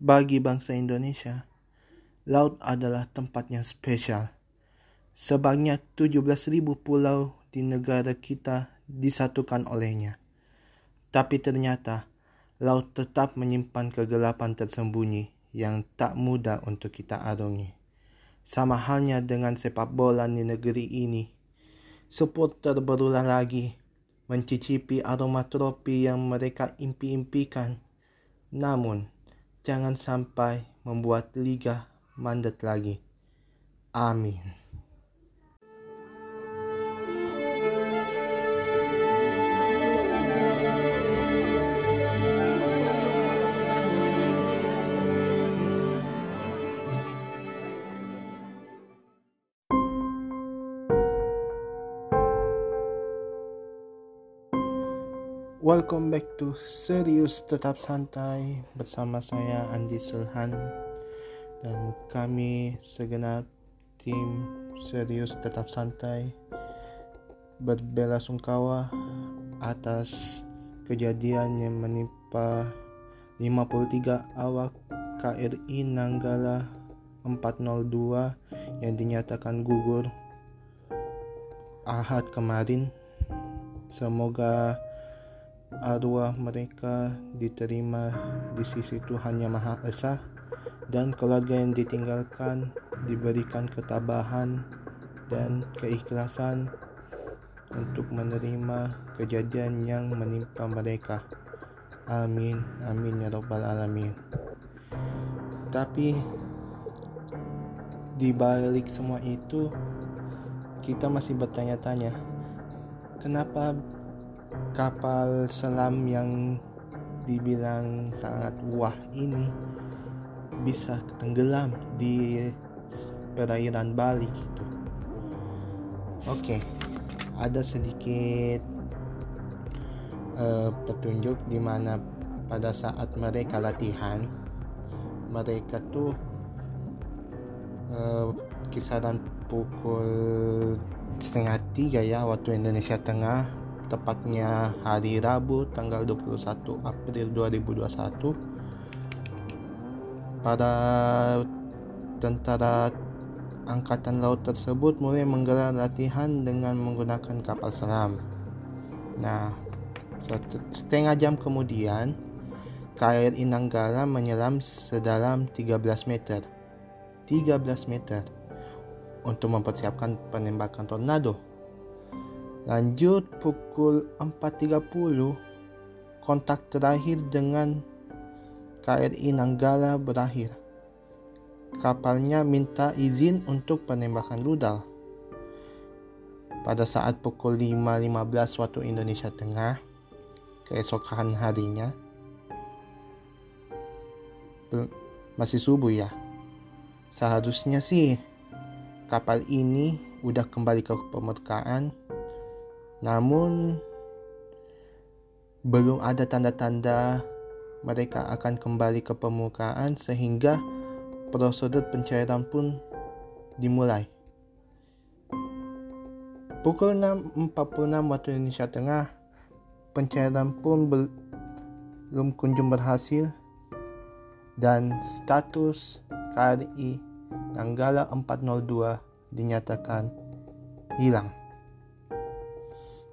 Bagi bangsa Indonesia, laut adalah tempat yang spesial. Sebanyak 17.000 pulau di negara kita disatukan olehnya. Tapi ternyata, laut tetap menyimpan kegelapan tersembunyi yang tak mudah untuk kita arungi. Sama halnya dengan sepak bola di negeri ini. Supporter berulah lagi mencicipi aroma trofi yang mereka impi-impikan. Namun, jangan sampai membuat liga mandat lagi. Amin. Welcome back to Serius Tetap Santai bersama saya Andi Sulhan dan kami segenap tim Serius Tetap Santai berbela sungkawa atas kejadian yang menimpa 53 awak KRI Nanggala 402 yang dinyatakan gugur Ahad kemarin. Semoga arwah mereka diterima di sisi Tuhan Yang Maha Esa dan keluarga yang ditinggalkan diberikan ketabahan dan keikhlasan untuk menerima kejadian yang menimpa mereka. Amin, amin ya robbal alamin. Tapi di balik semua itu kita masih bertanya-tanya, kenapa kapal selam yang dibilang sangat wah ini bisa tenggelam di perairan Bali gitu. Oke, ada sedikit uh, petunjuk di mana pada saat mereka latihan mereka tuh uh, kisaran pukul setengah tiga ya waktu Indonesia Tengah tepatnya hari Rabu tanggal 21 April 2021 para tentara angkatan laut tersebut mulai menggelar latihan dengan menggunakan kapal selam. Nah, setengah jam kemudian KRI Nanggala menyelam sedalam 13 meter. 13 meter untuk mempersiapkan penembakan tornado. Lanjut pukul 4.30 kontak terakhir dengan KRI Nanggala berakhir. Kapalnya minta izin untuk penembakan rudal. Pada saat pukul 5.15 waktu Indonesia Tengah, keesokan harinya, masih subuh ya. Seharusnya sih kapal ini udah kembali ke permukaan namun belum ada tanda-tanda mereka akan kembali ke permukaan sehingga prosedur pencairan pun dimulai. Pukul 6.46 waktu Indonesia Tengah, pencairan pun belum kunjung berhasil dan status KRI Nanggala 402 dinyatakan hilang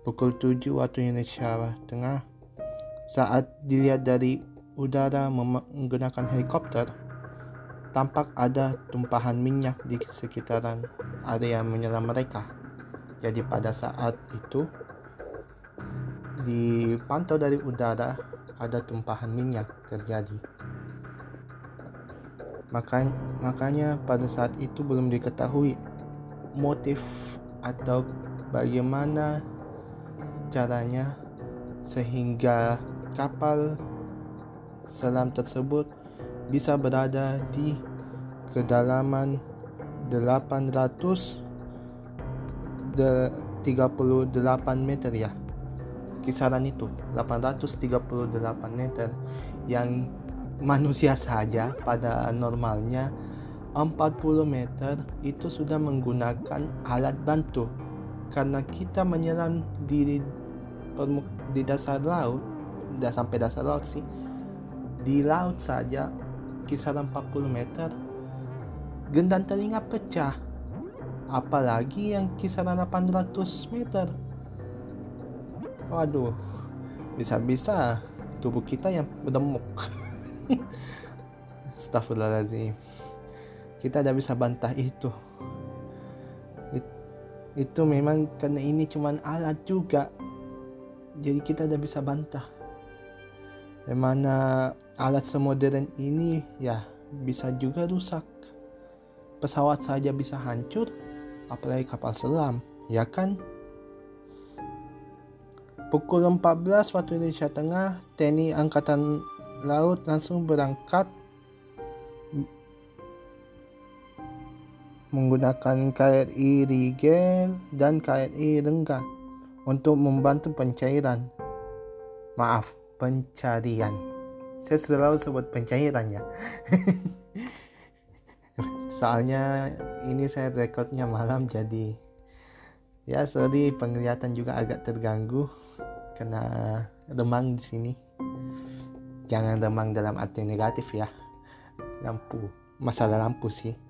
pukul 7 waktu Indonesia Tengah saat dilihat dari udara menggunakan helikopter tampak ada tumpahan minyak di sekitaran area menyelam mereka. Jadi pada saat itu dipantau dari udara ada tumpahan minyak terjadi. Makanya, makanya pada saat itu belum diketahui motif atau bagaimana caranya sehingga kapal selam tersebut bisa berada di kedalaman 838 meter ya. Kisaran itu 838 meter yang manusia saja pada normalnya 40 meter itu sudah menggunakan alat bantu karena kita menyelam di di dasar laut tidak sampai dasar laut sih di laut saja kisaran 40 meter, gendang telinga pecah. Apalagi yang kisaran 800 meter. Waduh, bisa-bisa tubuh kita yang beremuk. Astagfirullahaladzim. Kita tidak bisa bantah itu. It, itu memang karena ini cuma alat juga. Jadi kita tidak bisa bantah. Di mana alat semodern ini ya bisa juga rusak. Pesawat saja bisa hancur, apalagi kapal selam, ya kan? Pukul 14 waktu Indonesia Tengah, TNI Angkatan Laut langsung berangkat menggunakan KRI Rigel dan KRI Renggat untuk membantu pencairan. Maaf, pencarian. Saya selalu sebut pencairan ya. Soalnya ini saya rekodnya malam jadi ya sorry penglihatan juga agak terganggu karena remang di sini. Jangan remang dalam arti negatif ya. Lampu, masalah lampu sih.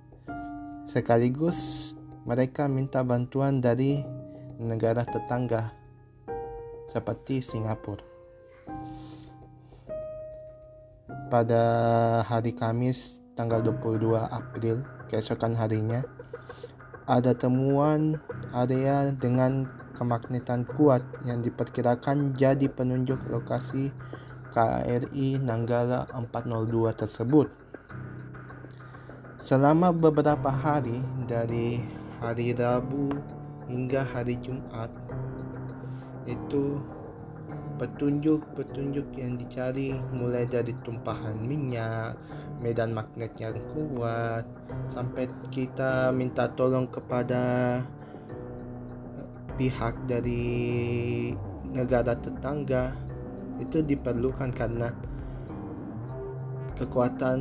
Sekaligus mereka minta bantuan dari negara tetangga seperti Singapura. Pada hari Kamis tanggal 22 April, keesokan harinya, ada temuan area dengan kemagnetan kuat yang diperkirakan jadi penunjuk lokasi KRI Nanggala 402 tersebut. Selama beberapa hari dari hari Rabu hingga hari Jumat itu petunjuk-petunjuk yang dicari mulai dari tumpahan minyak, medan magnet yang kuat, sampai kita minta tolong kepada pihak dari negara tetangga itu diperlukan karena kekuatan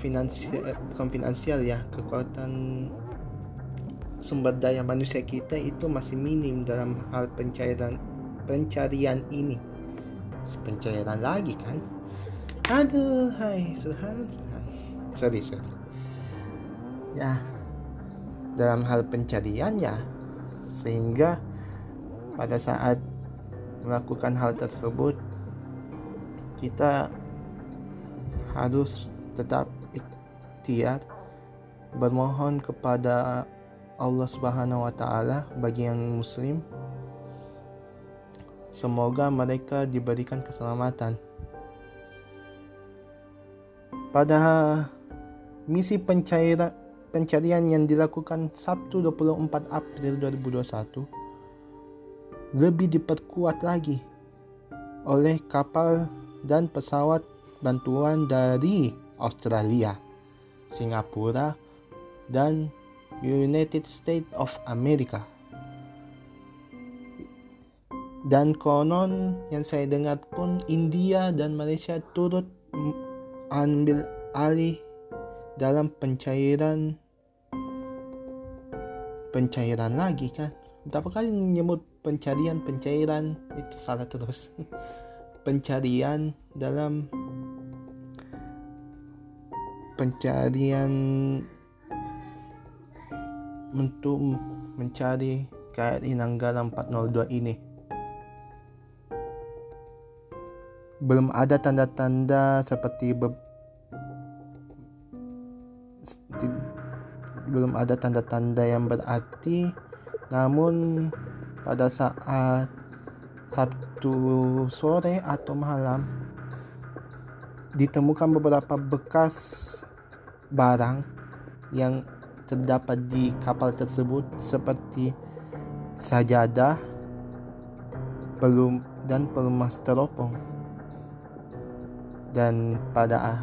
finansial eh, bukan finansial ya kekuatan sumber daya manusia kita itu masih minim dalam hal pencairan pencarian ini. Pencairan lagi kan? Aduh hai Tuhan sorry sorry. Ya dalam hal pencarian ya sehingga pada saat melakukan hal tersebut kita harus tetap ikhtiar bermohon kepada Allah Subhanahu wa taala bagi yang muslim. Semoga mereka diberikan keselamatan. Pada misi pencairan pencarian yang dilakukan Sabtu 24 April 2021 lebih diperkuat lagi oleh kapal dan pesawat bantuan dari Australia, Singapura, dan United States of America. Dan konon yang saya dengar pun India dan Malaysia turut ambil alih dalam pencairan pencairan lagi kan berapa kali menyebut pencarian pencairan itu salah terus pencarian dalam pencarian untuk mencari KRI Nanggala 402 ini. Belum ada tanda-tanda seperti be belum ada tanda-tanda yang berarti. Namun pada saat Sabtu sore atau malam ditemukan beberapa bekas barang yang terdapat di kapal tersebut seperti sajadah belum dan pelumas teropong. Dan pada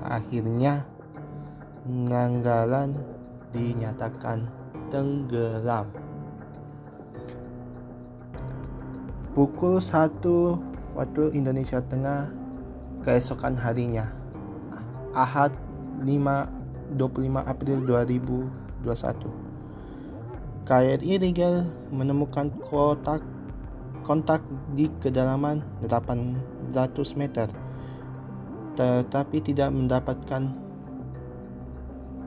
akhirnya Nanggalan dinyatakan tenggelam. Pukul 1 waktu Indonesia Tengah keesokan harinya Ahad 5 25 April 2021 KRI Rigel menemukan kotak kontak di kedalaman 800 meter tetapi tidak mendapatkan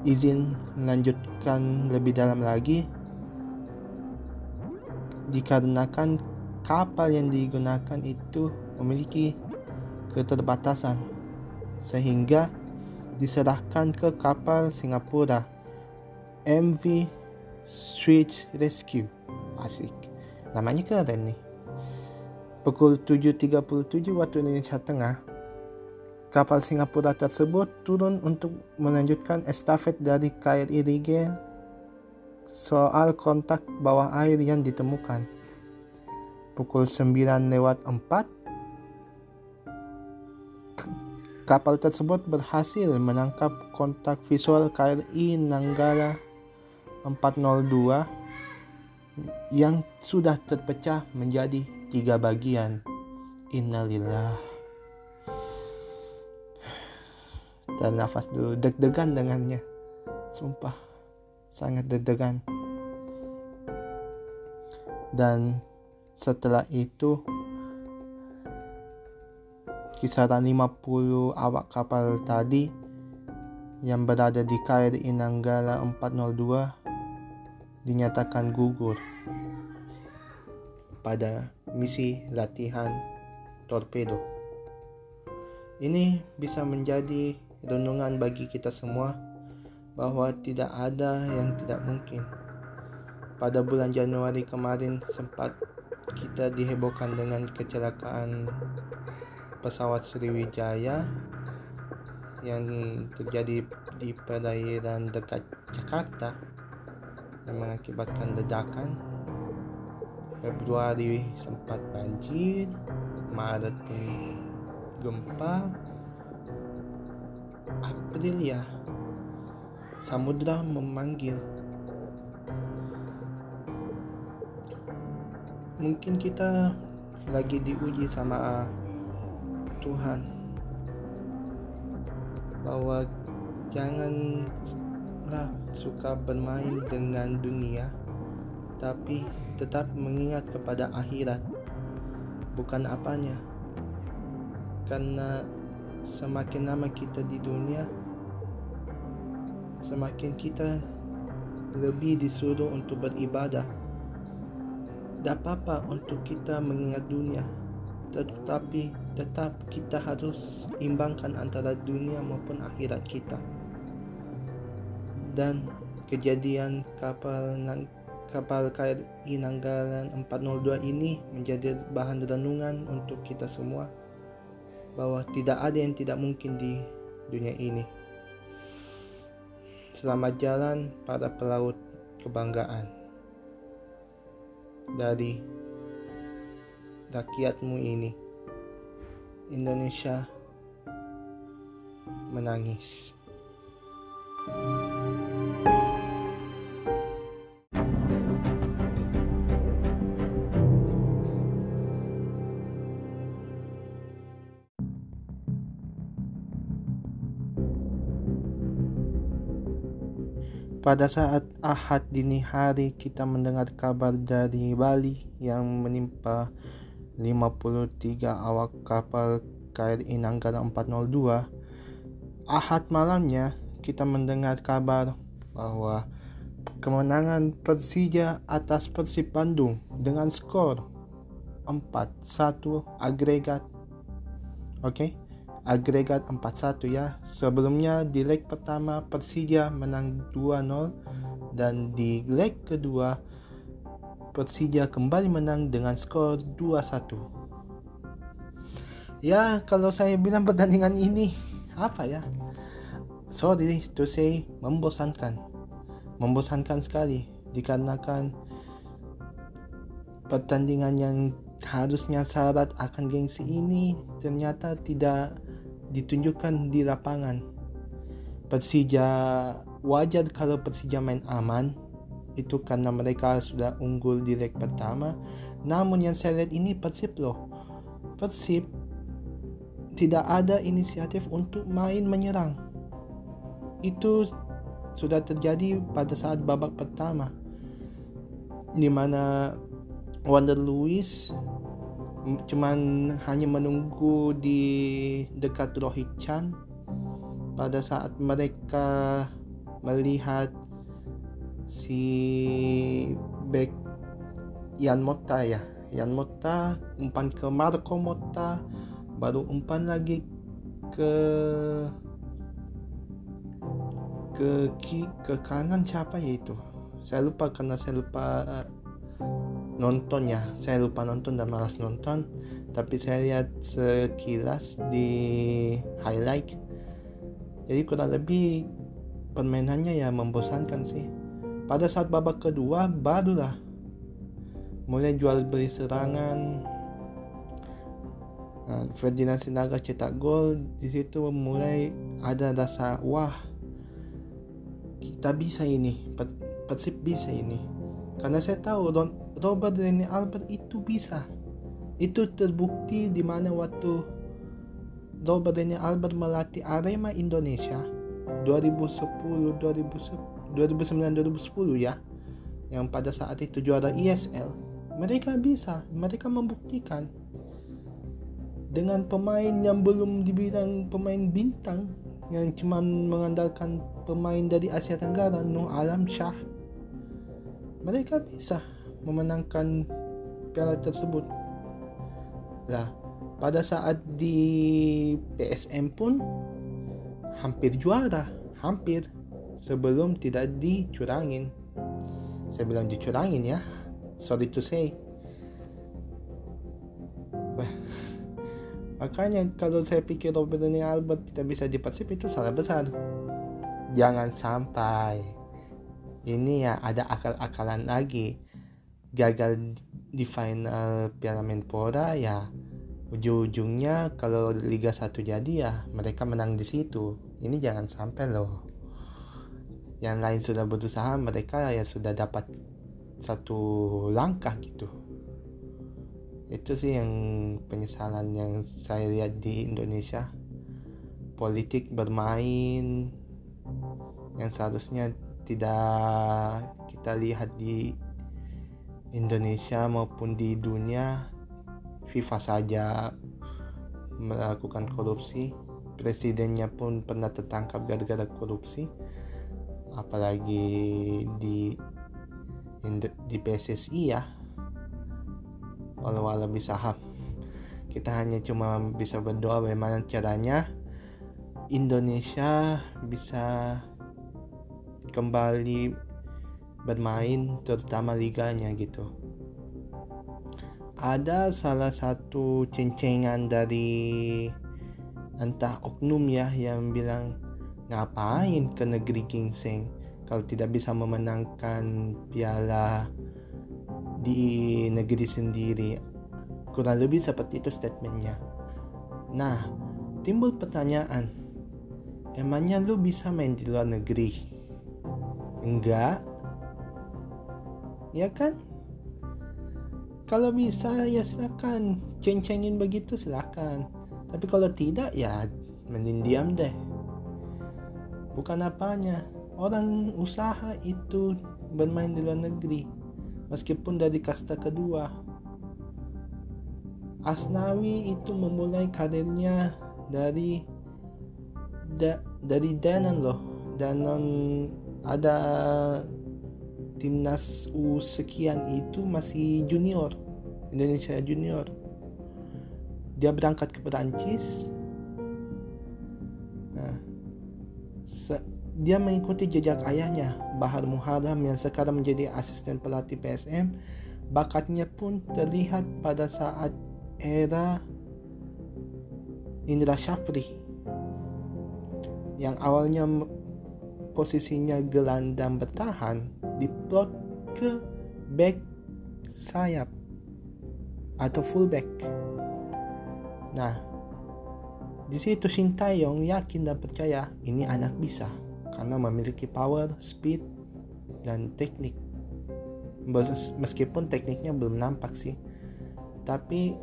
izin melanjutkan lebih dalam lagi dikarenakan kapal yang digunakan itu memiliki keterbatasan sehingga diserahkan ke kapal Singapura MV Switch Rescue. Asik. Namanya keren nih. Pukul 7.37 waktu Indonesia Tengah kapal Singapura tersebut turun untuk melanjutkan estafet dari KRI Rigel soal kontak bawah air yang ditemukan. Pukul 9 lewat 4, kapal tersebut berhasil menangkap kontak visual KRI Nanggala 402 yang sudah terpecah menjadi tiga bagian. Innalillah. dan nafas dulu deg-degan dengannya sumpah sangat deg-degan dan setelah itu kisaran 50 awak kapal tadi yang berada di KRI Nanggala 402 dinyatakan gugur pada misi latihan torpedo. Ini bisa menjadi renungan bagi kita semua bahwa tidak ada yang tidak mungkin. Pada bulan Januari kemarin sempat kita dihebohkan dengan kecelakaan pesawat Sriwijaya yang terjadi di perairan dekat Jakarta yang mengakibatkan ledakan. Februari sempat banjir, Maret pun gempa, Aprilia. Samudra memanggil. Mungkin kita lagi diuji sama Tuhan. Bahwa janganlah suka bermain dengan dunia tapi tetap mengingat kepada akhirat. Bukan apanya. Karena semakin lama kita di dunia semakin kita lebih disuruh untuk beribadah. Tak apa-apa untuk kita mengingat dunia tetapi tetap kita harus imbangkan antara dunia maupun akhirat kita dan kejadian kapal kapal KRI Nanggalan 402 ini menjadi bahan renungan untuk kita semua bahwa tidak ada yang tidak mungkin di dunia ini. Selamat jalan para pelaut kebanggaan dari rakyatmu ini. Indonesia menangis. Pada saat Ahad dini hari kita mendengar kabar dari Bali yang menimpa 53 awak kapal KRI Nanggala 402. Ahad malamnya kita mendengar kabar bahwa kemenangan Persija atas Persib Bandung dengan skor 4-1 agregat. Oke. Okay? agregat 4-1 ya. Sebelumnya di leg pertama Persija menang 2-0 dan di leg kedua Persija kembali menang dengan skor 2-1. Ya, kalau saya bilang pertandingan ini apa ya? Sorry to say membosankan. Membosankan sekali dikarenakan pertandingan yang harusnya syarat akan gengsi ini ternyata tidak ditunjukkan di lapangan. Persija wajar kalau Persija main aman itu karena mereka sudah unggul di leg pertama. Namun yang saya lihat ini Persib loh. Persib tidak ada inisiatif untuk main menyerang. Itu sudah terjadi pada saat babak pertama di mana Wander Lewis cuman hanya menunggu di dekat Rohit Chan pada saat mereka melihat si back Yan Mota ya. Yan Mota umpan ke Marco Mota baru umpan lagi ke ke ke kanan siapa ya itu? Saya lupa karena saya lupa uh, nonton ya. Saya lupa nonton dan malas nonton. Tapi saya lihat sekilas di highlight. Jadi kurang lebih permainannya ya membosankan sih pada saat babak kedua barulah mulai jual beli serangan. Nah, Ferdinand Sinaga cetak gol. Di situ mulai ada rasa wah kita bisa ini Persib bisa ini. Karena saya tahu Robert Rene Albert itu bisa. Itu terbukti di mana waktu Robert Rene Albert melatih Arema Indonesia 2010 2009 2010 ya yang pada saat itu juara ISL mereka bisa mereka membuktikan dengan pemain yang belum dibilang pemain bintang yang cuma mengandalkan pemain dari Asia Tenggara Nuh Alam Shah. Mereka bisa memenangkan piala tersebut. Lah pada saat di PSM pun hampir juara hampir sebelum tidak dicurangin. Saya bilang dicurangin ya. Sorry to say. Makanya kalau saya pikir Robert dan Albert tidak bisa di Persib itu salah besar. Jangan sampai ini ya ada akal-akalan lagi. Gagal di final Piala Menpora ya ujung-ujungnya kalau Liga 1 jadi ya mereka menang di situ. Ini jangan sampai loh yang lain sudah berusaha mereka ya sudah dapat satu langkah gitu. Itu sih yang penyesalan yang saya lihat di Indonesia. Politik bermain yang seharusnya tidak kita lihat di Indonesia maupun di dunia. FIFA saja melakukan korupsi. Presidennya pun pernah tertangkap gara-gara korupsi apalagi di di PSSI ya. Walau-walau bisa hak. Kita hanya cuma bisa berdoa bagaimana caranya Indonesia bisa kembali bermain terutama liganya gitu. Ada salah satu cencengan dari entah oknum ya yang bilang ngapain ke negeri gingseng kalau tidak bisa memenangkan piala di negeri sendiri. Kurang lebih seperti itu statementnya. Nah timbul pertanyaan. Emangnya lu bisa main di luar negeri? Enggak. Ya kan? Kalau bisa ya silakan. Ceng-cengin begitu silakan. Tapi kalau tidak ya mending diam deh bukan apanya orang usaha itu bermain di luar negeri meskipun dari kasta kedua. Asnawi itu memulai karirnya dari da, dari Danan loh. Danan ada timnas U sekian itu masih junior Indonesia junior. Dia berangkat ke Perancis dia mengikuti jejak ayahnya, Bahar Muharram yang sekarang menjadi asisten pelatih PSM. Bakatnya pun terlihat pada saat era Indra Syafri yang awalnya posisinya gelandang bertahan diplot ke back sayap atau fullback. Nah, di situ Sintayong yakin dan percaya ini anak bisa karena memiliki power, speed, dan teknik. Meskipun tekniknya belum nampak sih, tapi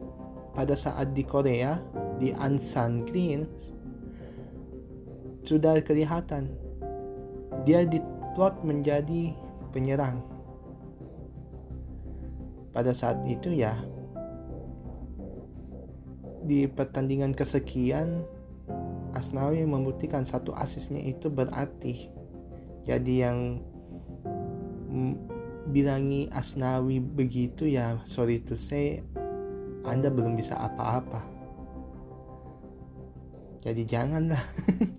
pada saat di Korea di Ansan Green sudah kelihatan dia diplot menjadi penyerang. Pada saat itu ya di pertandingan kesekian Asnawi membuktikan satu asisnya itu berarti. Jadi yang bilangi Asnawi begitu ya sorry to say Anda belum bisa apa-apa. Jadi janganlah.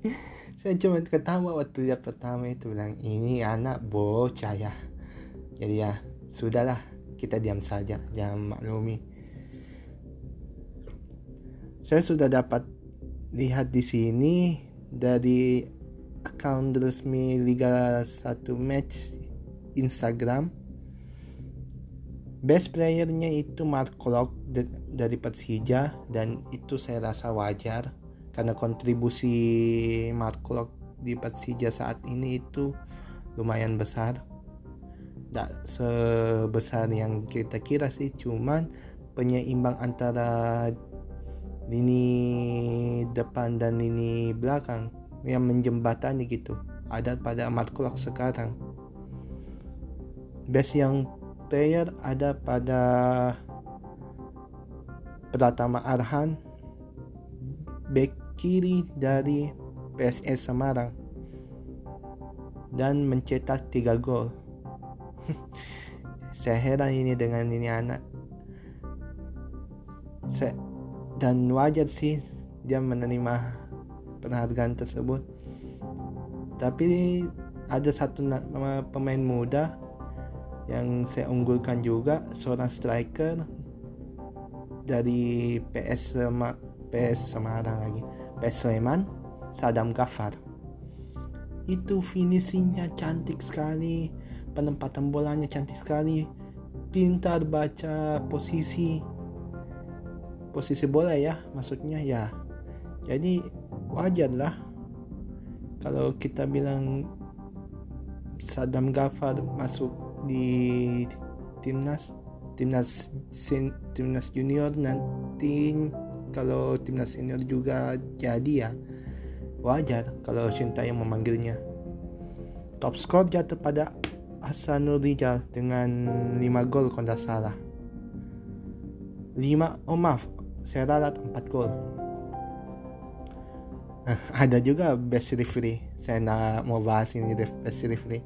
Saya cuma ketawa waktu lihat pertama itu bilang ini anak bocah ya. Jadi ya sudahlah kita diam saja jangan maklumi saya sudah dapat lihat di sini dari account resmi Liga 1 Match Instagram. Best playernya itu Mark Klok dari Persija dan itu saya rasa wajar karena kontribusi Mark Klok di Persija saat ini itu lumayan besar. Tidak sebesar yang kita kira sih cuman penyeimbang antara lini depan dan lini belakang yang menjembatani gitu. Ada pada Mark sekarang. Best yang player ada pada Pratama Arhan back kiri dari PSS Semarang dan mencetak 3 gol. Saya heran ini dengan ini anak. Saya dan wajar sih dia menerima penghargaan tersebut. Tapi ada satu pemain muda yang saya unggulkan juga seorang striker dari PS Sema, PS Semarang lagi. PS Sleman Sadam Gafar itu finishingnya cantik sekali penempatan bolanya cantik sekali pintar baca posisi posisi bola ya maksudnya ya jadi wajar lah. Kalau kita bilang Sadam Gafar masuk di timnas timnas sen, timnas junior nanti kalau timnas senior juga jadi ya wajar kalau Cinta yang memanggilnya. Top score jatuh pada Hasanul Rijal dengan 5 gol tidak salah. 5 oh maaf saya ralat 4 gol. Eh, ada juga best referee. Saya nak mau bahas ini best referee.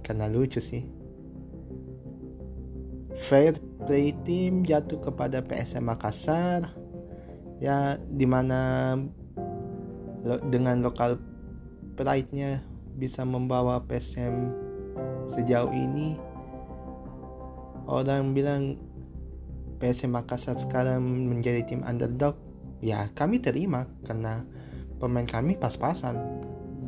Karena lucu sih. Fair play team jatuh kepada PSM Makassar. Ya di mana lo, dengan lokal pride-nya bisa membawa PSM sejauh ini orang bilang PSM Makassar sekarang menjadi tim underdog, ya kami terima karena pemain kami pas-pasan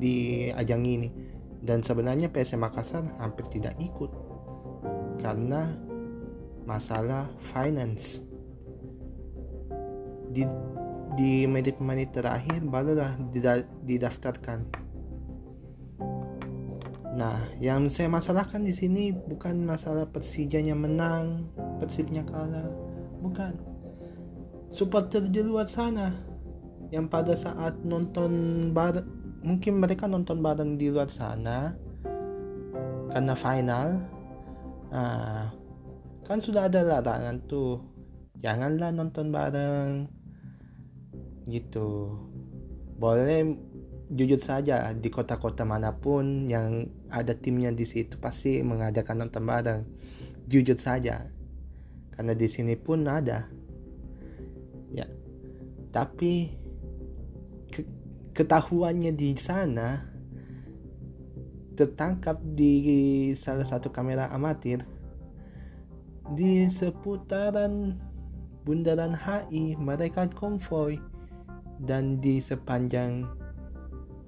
di ajang ini. Dan sebenarnya PSM Makassar hampir tidak ikut karena masalah finance. Di di menit-menit terakhir barulah didaftarkan. Nah, yang saya masalahkan di sini bukan masalah Persijanya menang, Persibnya kalah bukan. Supporter di luar sana yang pada saat nonton bar mungkin mereka nonton bareng di luar sana karena final nah, kan sudah ada larangan tuh. Janganlah nonton bareng gitu. Boleh jujur saja di kota-kota mana pun yang ada timnya di situ pasti mengadakan nonton bareng. Jujur saja karena di sini pun ada. Ya. Tapi ke, ketahuannya di sana tertangkap di salah satu kamera amatir di seputaran bundaran HI mereka konvoy dan di sepanjang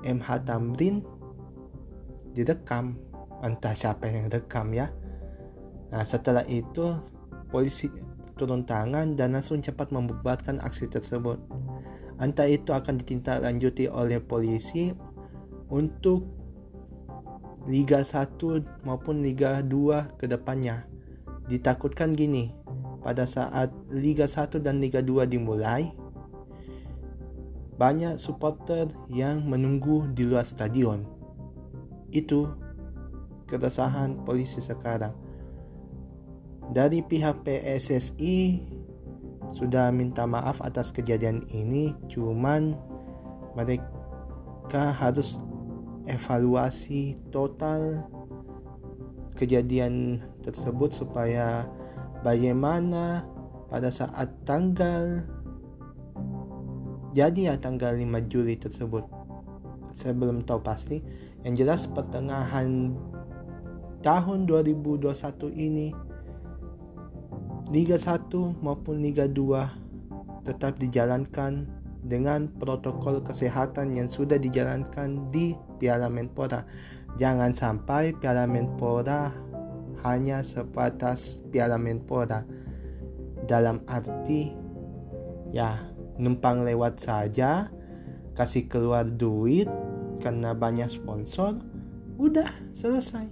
MH Tamrin direkam. Entah siapa yang rekam ya. Nah setelah itu polisi turun tangan dan langsung cepat membubarkan aksi tersebut. Entah itu akan ditindaklanjuti oleh polisi untuk Liga 1 maupun Liga 2 ke depannya. Ditakutkan gini, pada saat Liga 1 dan Liga 2 dimulai, banyak supporter yang menunggu di luar stadion. Itu keresahan polisi sekarang dari pihak PSSI sudah minta maaf atas kejadian ini, cuman mereka harus evaluasi total kejadian tersebut supaya bagaimana pada saat tanggal jadi ya tanggal 5 Juli tersebut. Saya belum tahu pasti. Yang jelas pertengahan tahun 2021 ini Liga 1 maupun Liga 2 tetap dijalankan dengan protokol kesehatan yang sudah dijalankan di Piala Menpora. Jangan sampai Piala Menpora hanya sebatas Piala Menpora. Dalam arti ya numpang lewat saja, kasih keluar duit karena banyak sponsor, udah selesai.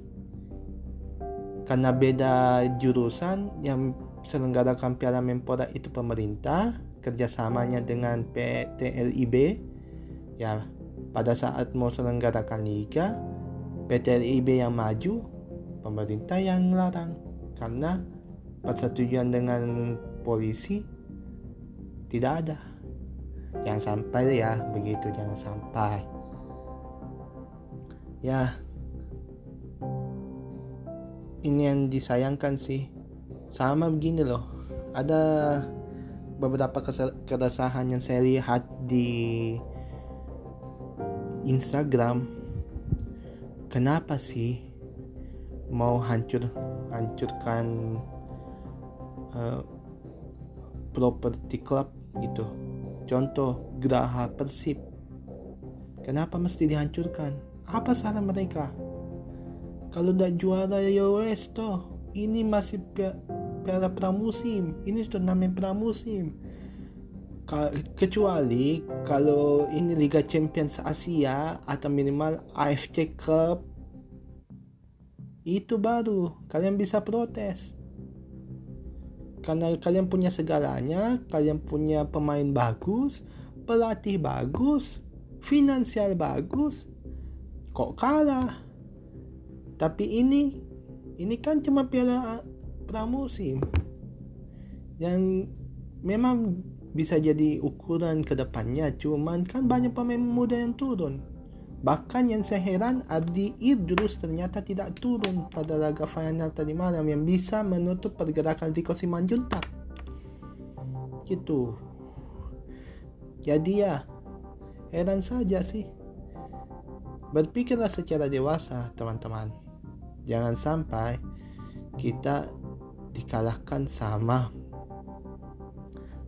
Karena beda jurusan yang selenggarakan Piala Menpora itu pemerintah, kerjasamanya dengan PT LIB, ya pada saat mau selenggarakan liga, PT LIB yang maju, pemerintah yang larang karena persetujuan dengan polisi tidak ada. Jangan sampai ya begitu, jangan sampai. Ya, ini yang disayangkan sih sama begini loh. Ada beberapa keresahan yang saya lihat di Instagram. Kenapa sih mau hancur hancurkan uh, properti club gitu? Contoh Geraha Persib. Kenapa mesti dihancurkan? Apa salah mereka? Kalau udah juara ya wes toh. Ini masih piala pramusim. Ini turnamen pramusim. Kecuali kalau ini Liga Champions Asia atau minimal AFC Cup itu baru. Kalian bisa protes. Karena kalian punya segalanya kalian punya pemain bagus pelatih bagus finansial bagus kok kalah? Tapi ini ini kan cuma piala pramusim yang memang bisa jadi ukuran ke depannya cuman kan banyak pemain muda yang turun. Bahkan yang saya heran Adi Idrus ternyata tidak turun pada laga final tadi malam yang bisa menutup pergerakan Rico Simanjuntak. Gitu. Jadi ya heran saja sih. Berpikirlah secara dewasa teman-teman. Jangan sampai kita dikalahkan sama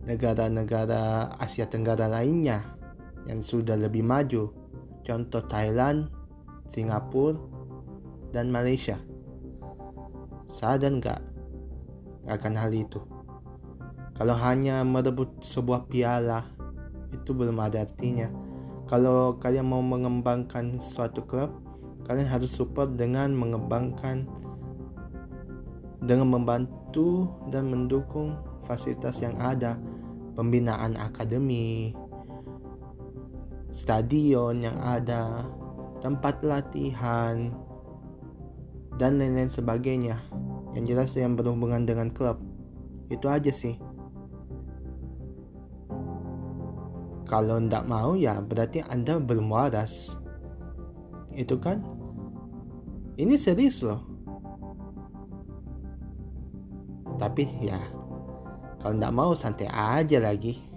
negara-negara Asia Tenggara lainnya yang sudah lebih maju. Contoh Thailand, Singapura, dan Malaysia. Sadar nggak akan hal itu. Kalau hanya merebut sebuah piala itu belum ada artinya. Kalau kalian mau mengembangkan suatu klub kalian harus support dengan mengembangkan dengan membantu dan mendukung fasilitas yang ada pembinaan akademi stadion yang ada tempat latihan dan lain-lain sebagainya. Yang jelas yang berhubungan dengan klub. Itu aja sih. Kalau ndak mau ya berarti anda belum waras. Itu kan? Ini serius loh tapi ya kalau nggak mau santai aja lagi